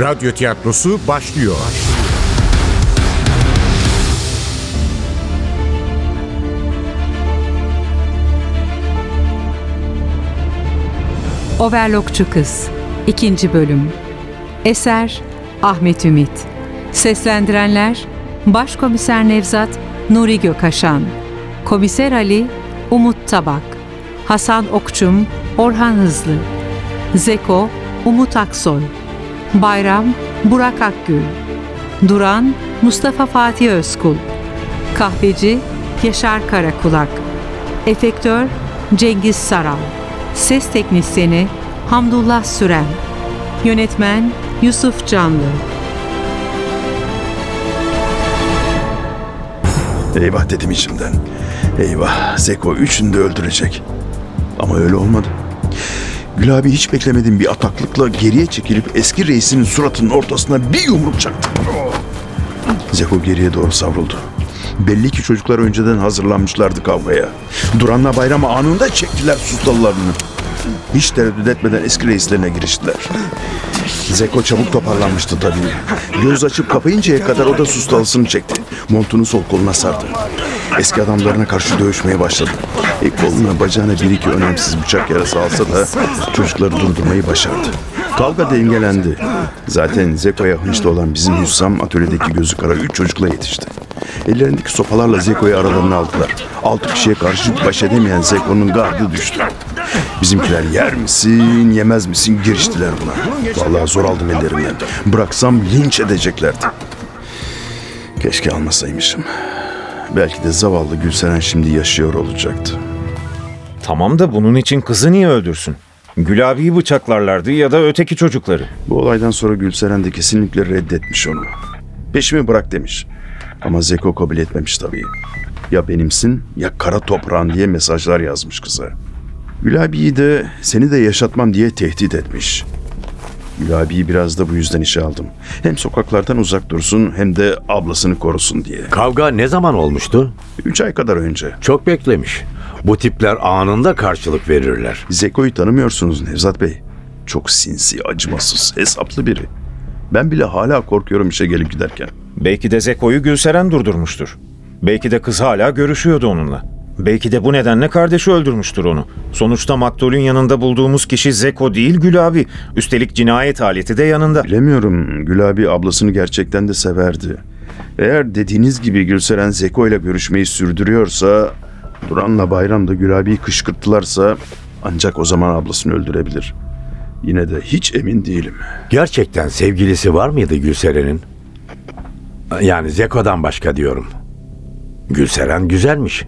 Radyo tiyatrosu başlıyor. Overlockçu Kız 2. Bölüm. Eser Ahmet Ümit. Seslendirenler Başkomiser Nevzat Nuri Gökaşan. Komiser Ali Umut Tabak. Hasan Okçum Orhan Hızlı. Zeko Umut Aksoy Bayram Burak Akgül Duran Mustafa Fatih Özkul Kahveci Yaşar Karakulak Efektör Cengiz Saral Ses Teknisyeni Hamdullah Süren Yönetmen Yusuf Canlı Eyvah dedim içimden. Eyvah Zeko üçünü de öldürecek. Ama öyle olmadı. Gül abi hiç beklemediğim bir ataklıkla geriye çekilip eski reisinin suratının ortasına bir yumruk çaktı. Zeko geriye doğru savruldu. Belli ki çocuklar önceden hazırlanmışlardı kavgaya. Duran'la Bayram anında çektiler sustalılarını. Hiç tereddüt etmeden eski reislerine giriştiler. Zeko çabuk toparlanmıştı tabii. Göz açıp kapayıncaya kadar o da sustalısını çekti. Montunu sol koluna sardı. Eski adamlarına karşı dövüşmeye başladı. E, koluna bacağına bir iki önemsiz bıçak yarası alsa da çocukları durdurmayı başardı. Kavga dengelendi. Zaten Zeko'ya hınçlı olan bizim Hüsam atölyedeki gözü kara üç çocukla yetişti. Ellerindeki sopalarla Zeko'yu aralarına aldılar. Altı kişiye karşı baş edemeyen Zeko'nun gardı düştü. Bizimkiler yer misin, yemez misin giriştiler buna. Vallahi zor aldım ellerinden. Bıraksam linç edeceklerdi. Keşke almasaymışım. Belki de zavallı Gülseren şimdi yaşıyor olacaktı. Tamam da bunun için kızı niye öldürsün? Gül abiyi bıçaklarlardı ya da öteki çocukları. Bu olaydan sonra Gülseren de kesinlikle reddetmiş onu. Peşimi bırak demiş. Ama Zeko kabul etmemiş tabii. Ya benimsin ya kara toprağın diye mesajlar yazmış kıza. Gül abiyi de seni de yaşatmam diye tehdit etmiş. Gül abiyi biraz da bu yüzden işe aldım. Hem sokaklardan uzak dursun hem de ablasını korusun diye. Kavga ne zaman olmuştu? Üç ay kadar önce. Çok beklemiş. Bu tipler anında karşılık verirler. Zeko'yu tanımıyorsunuz Nevzat Bey. Çok sinsi, acımasız, hesaplı biri. Ben bile hala korkuyorum işe gelip giderken. Belki de Zeko'yu Gülseren durdurmuştur. Belki de kız hala görüşüyordu onunla. Belki de bu nedenle kardeşi öldürmüştür onu. Sonuçta maktulün yanında bulduğumuz kişi Zeko değil Gül abi. Üstelik cinayet aleti de yanında. Bilemiyorum. Gül abi ablasını gerçekten de severdi. Eğer dediğiniz gibi Gülseren Zeko ile görüşmeyi sürdürüyorsa... Duran'la Bayram da Gül abiyi kışkırttılarsa... Ancak o zaman ablasını öldürebilir. Yine de hiç emin değilim. Gerçekten sevgilisi var mıydı Gülseren'in? Yani Zeko'dan başka diyorum. Gülseren güzelmiş.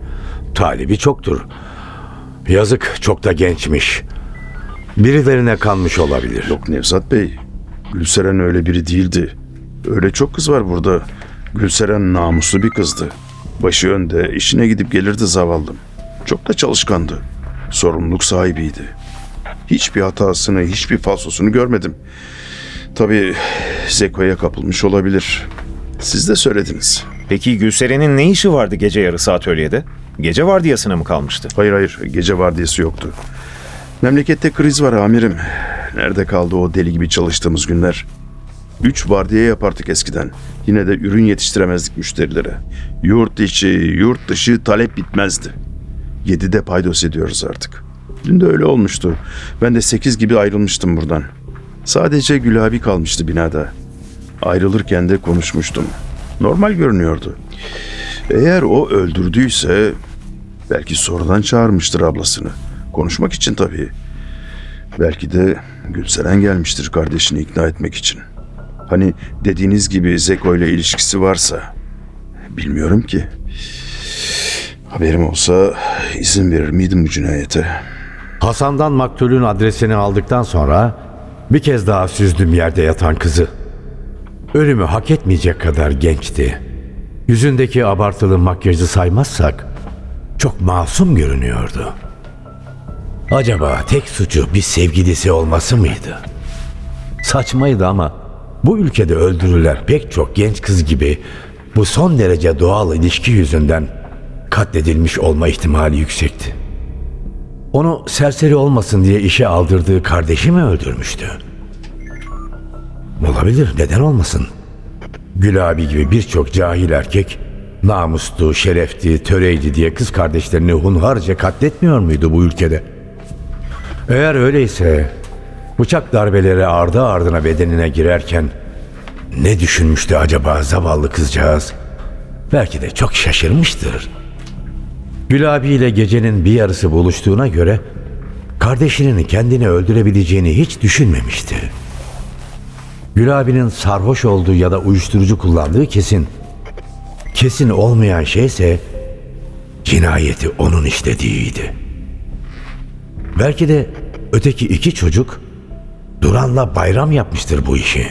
Talibi çoktur. Yazık çok da gençmiş. Birilerine kanmış olabilir. Yok Nevzat Bey. Gülseren öyle biri değildi. Öyle çok kız var burada. Gülseren namuslu bir kızdı. Başı önde, işine gidip gelirdi zavallım. Çok da çalışkandı. Sorumluluk sahibiydi. Hiçbir hatasını, hiçbir falsosunu görmedim. Tabii Zeko'ya kapılmış olabilir. Siz de söylediniz. Peki Gülseren'in ne işi vardı gece yarısı atölyede? Gece vardiyasına mı kalmıştı? Hayır hayır, gece vardiyası yoktu. Memlekette kriz var amirim. Nerede kaldı o deli gibi çalıştığımız günler? Üç vardiya yapardık eskiden. Yine de ürün yetiştiremezdik müşterilere. Yurt içi, yurt dışı talep bitmezdi. Yedide paydos ediyoruz artık. Dün de öyle olmuştu. Ben de sekiz gibi ayrılmıştım buradan. Sadece Gül abi kalmıştı binada. Ayrılırken de konuşmuştum. Normal görünüyordu. Eğer o öldürdüyse belki sonradan çağırmıştır ablasını. Konuşmak için tabii. Belki de Gülseren gelmiştir kardeşini ikna etmek için. Hani dediğiniz gibi Zeko ile ilişkisi varsa bilmiyorum ki. Haberim olsa izin verir miydim bu cinayete? Hasan'dan maktulün adresini aldıktan sonra bir kez daha süzdüm yerde yatan kızı. Ölümü hak etmeyecek kadar gençti. Yüzündeki abartılı makyajı saymazsak çok masum görünüyordu. Acaba tek suçu bir sevgilisi olması mıydı? Saçmaydı ama bu ülkede öldürülen pek çok genç kız gibi bu son derece doğal ilişki yüzünden katledilmiş olma ihtimali yüksekti. Onu serseri olmasın diye işe aldırdığı kardeşi mi öldürmüştü? Olabilir, neden olmasın? Gül abi gibi birçok cahil erkek namuslu, şerefli, töreydi diye kız kardeşlerini hunharca katletmiyor muydu bu ülkede? Eğer öyleyse bıçak darbeleri ardı ardına bedenine girerken ne düşünmüştü acaba zavallı kızcağız? Belki de çok şaşırmıştır. Gül abiyle gecenin bir yarısı buluştuğuna göre kardeşinin kendini öldürebileceğini hiç düşünmemişti. Gül abinin sarhoş olduğu ya da uyuşturucu kullandığı kesin. Kesin olmayan şeyse cinayeti onun işlediğiydi. Belki de öteki iki çocuk Duran'la bayram yapmıştır bu işi.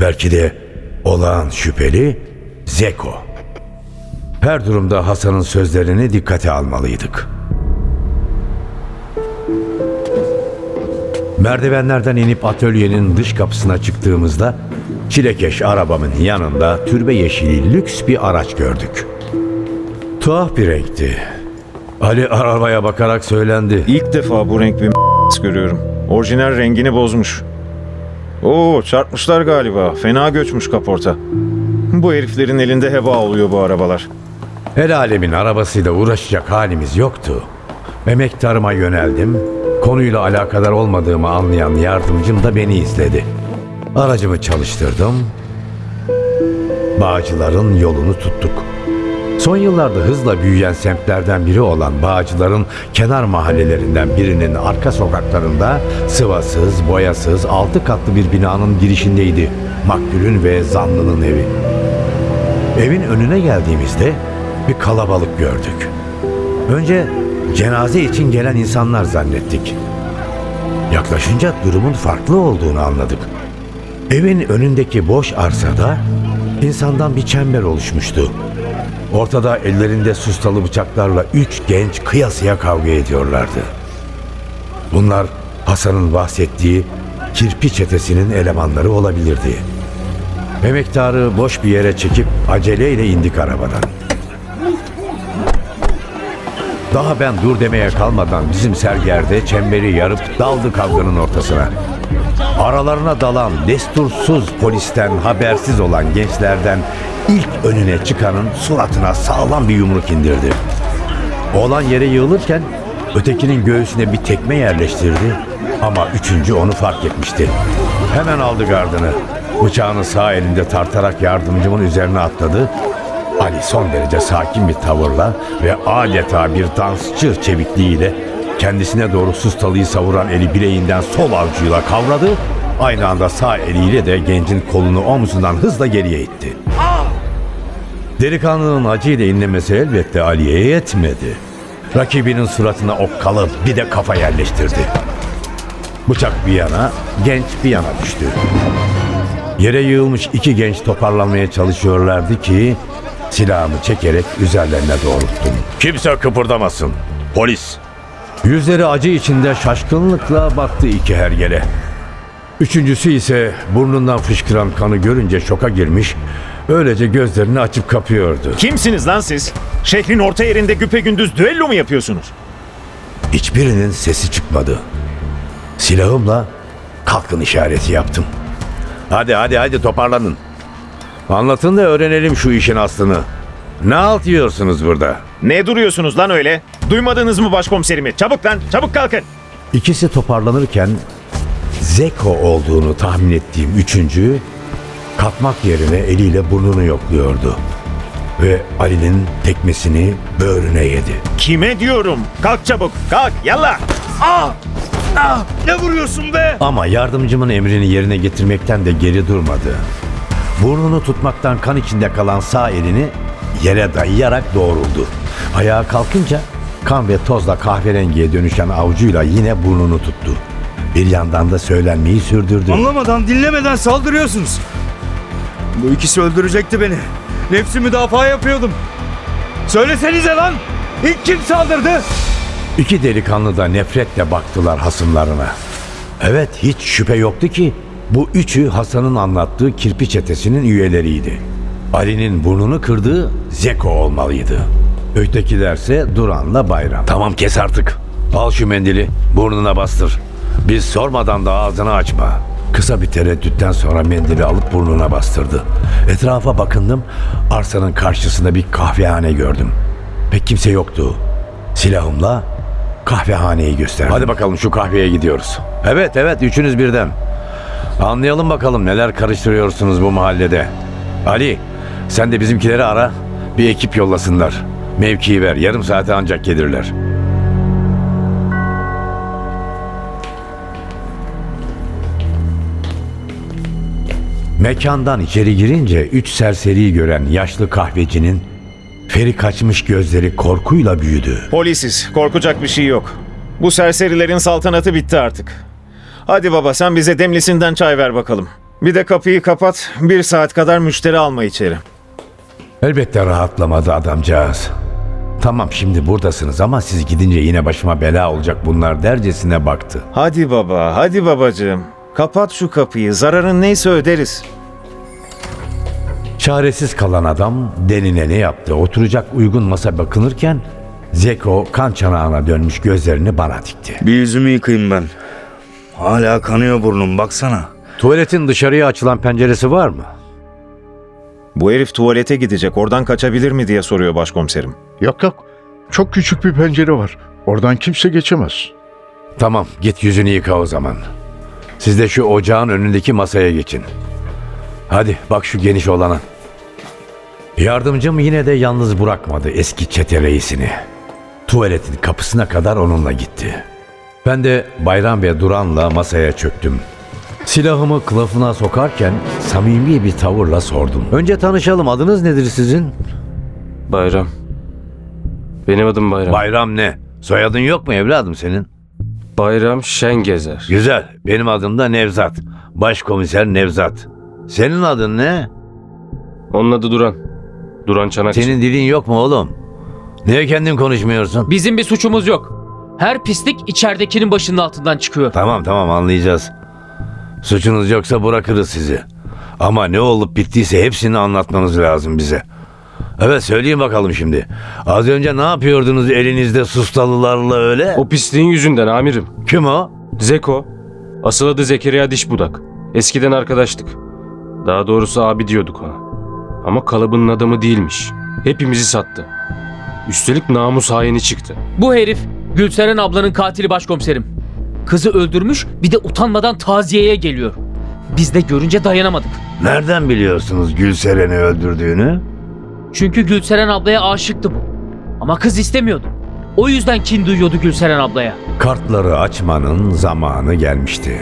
Belki de olağan şüpheli Zeko. Her durumda Hasan'ın sözlerini dikkate almalıydık. Merdivenlerden inip atölyenin dış kapısına çıktığımızda çilekeş arabamın yanında türbe yeşili lüks bir araç gördük. Tuhaf bir renkti. Ali arabaya bakarak söylendi. İlk defa bu renk bir görüyorum. Orijinal rengini bozmuş. Oo çarpmışlar galiba. Fena göçmüş kaporta. Bu heriflerin elinde heba oluyor bu arabalar. El alemin arabasıyla uğraşacak halimiz yoktu. Emektarıma yöneldim. Konuyla alakadar olmadığımı anlayan yardımcım da beni izledi. Aracımı çalıştırdım. Bağcıların yolunu tuttuk. Son yıllarda hızla büyüyen semtlerden biri olan Bağcılar'ın kenar mahallelerinden birinin arka sokaklarında sıvasız, boyasız, altı katlı bir binanın girişindeydi. Maktulün ve zanlının evi. Evin önüne geldiğimizde bir kalabalık gördük. Önce cenaze için gelen insanlar zannettik. Yaklaşınca durumun farklı olduğunu anladık. Evin önündeki boş arsada insandan bir çember oluşmuştu. Ortada ellerinde sustalı bıçaklarla üç genç kıyasıya kavga ediyorlardı. Bunlar Hasan'ın bahsettiği kirpi çetesinin elemanları olabilirdi. Emektarı boş bir yere çekip aceleyle indik arabadan. Daha ben dur demeye kalmadan bizim sergerde çemberi yarıp daldı kavganın ortasına. Aralarına dalan destursuz polisten habersiz olan gençlerden ilk önüne çıkanın suratına sağlam bir yumruk indirdi. Oğlan yere yığılırken ötekinin göğsüne bir tekme yerleştirdi ama üçüncü onu fark etmişti. Hemen aldı gardını. Bıçağını sağ elinde tartarak yardımcımın üzerine atladı. Ali son derece sakin bir tavırla ve adeta bir dansçı çevikliğiyle kendisine doğru sustalıyı savuran eli bileğinden sol avcuyla kavradı. Aynı anda sağ eliyle de gencin kolunu omzundan hızla geriye itti. Delikanlının acıyla inlemesi elbette Ali'ye yetmedi. Rakibinin suratına okkalı bir de kafa yerleştirdi. Bıçak bir yana, genç bir yana düştü. Yere yığılmış iki genç toparlanmaya çalışıyorlardı ki silahımı çekerek üzerlerine doğrulttum. Kimse kıpırdamasın. Polis. Yüzleri acı içinde şaşkınlıkla baktı iki hergele. Üçüncüsü ise burnundan fışkıran kanı görünce şoka girmiş, öylece gözlerini açıp kapıyordu. Kimsiniz lan siz? Şehrin orta yerinde güpegündüz düello mu yapıyorsunuz? Hiçbirinin sesi çıkmadı. Silahımla kalkın işareti yaptım. Hadi hadi hadi toparlanın. Anlatın da öğrenelim şu işin aslını. Ne alt yiyorsunuz burada? Ne duruyorsunuz lan öyle? Duymadınız mı başkomiserimi? Çabuk lan çabuk kalkın. İkisi toparlanırken Zeko olduğunu tahmin ettiğim üçüncü kalkmak yerine eliyle burnunu yokluyordu. Ve Ali'nin tekmesini böğrüne yedi. Kime diyorum? Kalk çabuk kalk yallah. Aa! Aa! Ne vuruyorsun be? Ama yardımcımın emrini yerine getirmekten de geri durmadı. Burnunu tutmaktan kan içinde kalan sağ elini yere dayayarak doğruldu. Ayağa kalkınca kan ve tozla kahverengiye dönüşen avucuyla yine burnunu tuttu. Bir yandan da söylenmeyi sürdürdü. Anlamadan, dinlemeden saldırıyorsunuz. Bu ikisi öldürecekti beni. Nefsi müdafaa yapıyordum. Söylesenize lan! İlk kim saldırdı? İki delikanlı da nefretle baktılar hasımlarına. Evet hiç şüphe yoktu ki bu üçü Hasan'ın anlattığı kirpi çetesinin üyeleriydi. Ali'nin burnunu kırdığı Zeko olmalıydı. Ötekilerse Duran'la Bayram. Tamam kes artık. Al şu mendili burnuna bastır. Biz sormadan da ağzını açma. Kısa bir tereddütten sonra mendili alıp burnuna bastırdı. Etrafa bakındım. Arsanın karşısında bir kahvehane gördüm. Pek kimse yoktu. Silahımla kahvehaneyi gösterdim. Hadi bakalım şu kahveye gidiyoruz. Evet evet üçünüz birden. Anlayalım bakalım neler karıştırıyorsunuz bu mahallede. Ali sen de bizimkileri ara. Bir ekip yollasınlar. Mevkiyi ver. Yarım saate ancak gelirler. Mekandan içeri girince üç serseriyi gören yaşlı kahvecinin feri kaçmış gözleri korkuyla büyüdü. Polisiz. Korkacak bir şey yok. Bu serserilerin saltanatı bitti artık. Hadi baba sen bize demlisinden çay ver bakalım. Bir de kapıyı kapat. Bir saat kadar müşteri alma içeri. Elbette rahatlamadı adamcağız. Tamam şimdi buradasınız ama siz gidince yine başıma bela olacak bunlar dercesine baktı. Hadi baba, hadi babacığım. Kapat şu kapıyı. Zararın neyse öderiz. Çaresiz kalan adam denileni yaptı. Oturacak uygun masa bakınırken Zeko kan çanağına dönmüş gözlerini bana dikti. Bir yüzümü yıkayayım ben. Hala kanıyor burnum baksana. Tuvaletin dışarıya açılan penceresi var mı? Bu herif tuvalete gidecek. Oradan kaçabilir mi diye soruyor başkomiserim. Yok yok. Çok küçük bir pencere var. Oradan kimse geçemez. Tamam git yüzünü yıka o zaman. Siz de şu ocağın önündeki masaya geçin. Hadi bak şu geniş olana. Yardımcım yine de yalnız bırakmadı eski çete reisini. Tuvaletin kapısına kadar onunla gitti. Ben de Bayram ve Duran'la masaya çöktüm. Silahımı kılıfına sokarken samimi bir tavırla sordum. Önce tanışalım adınız nedir sizin? Bayram. Benim adım Bayram. Bayram ne? Soyadın yok mu evladım senin? Bayram Şengezer. Güzel. Benim adım da Nevzat. Başkomiser Nevzat. Senin adın ne? Onun adı Duran. Duran Çanakçı. Senin dilin yok mu oğlum? Niye kendin konuşmuyorsun? Bizim bir suçumuz yok. Her pislik içeridekinin başının altından çıkıyor. Tamam tamam anlayacağız. Suçunuz yoksa bırakırız sizi. Ama ne olup bittiyse hepsini anlatmanız lazım bize. Evet söyleyin bakalım şimdi. Az önce ne yapıyordunuz elinizde sustalılarla öyle? O pisliğin yüzünden amirim. Kim o? Zeko. Asıl adı Zekeriya Dişbudak. Eskiden arkadaştık. Daha doğrusu abi diyorduk ona. Ama kalıbının adamı değilmiş. Hepimizi sattı. Üstelik namus haini çıktı. Bu herif Gülseren ablanın katili başkomiserim. Kızı öldürmüş bir de utanmadan taziyeye geliyor. Biz de görünce dayanamadık. Nereden biliyorsunuz Gülseren'i öldürdüğünü? Çünkü Gülseren ablaya aşıktı bu. Ama kız istemiyordu. O yüzden kin duyuyordu Gülseren ablaya. Kartları açmanın zamanı gelmişti.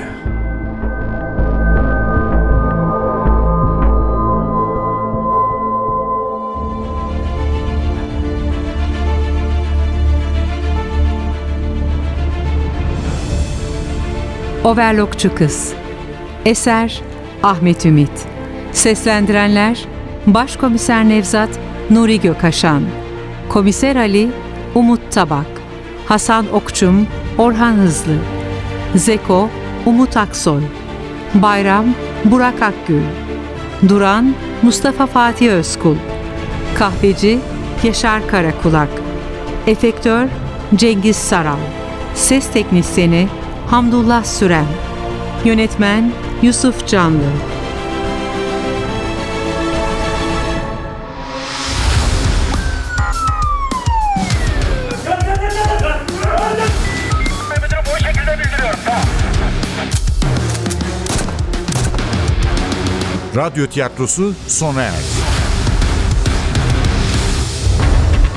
Overlockçu Kız. Eser Ahmet Ümit. Seslendirenler Başkomiser Nevzat Nuri Gökaşan. Komiser Ali Umut Tabak. Hasan Okçum Orhan Hızlı. Zeko Umut Aksoy. Bayram Burak Akgül. Duran Mustafa Fatih Özkul. Kahveci Yaşar Karakulak. Efektör Cengiz Saral. Ses Teknisyeni Hamdullah Süren Yönetmen Yusuf Canlı Radyo tiyatrosu sona erdi.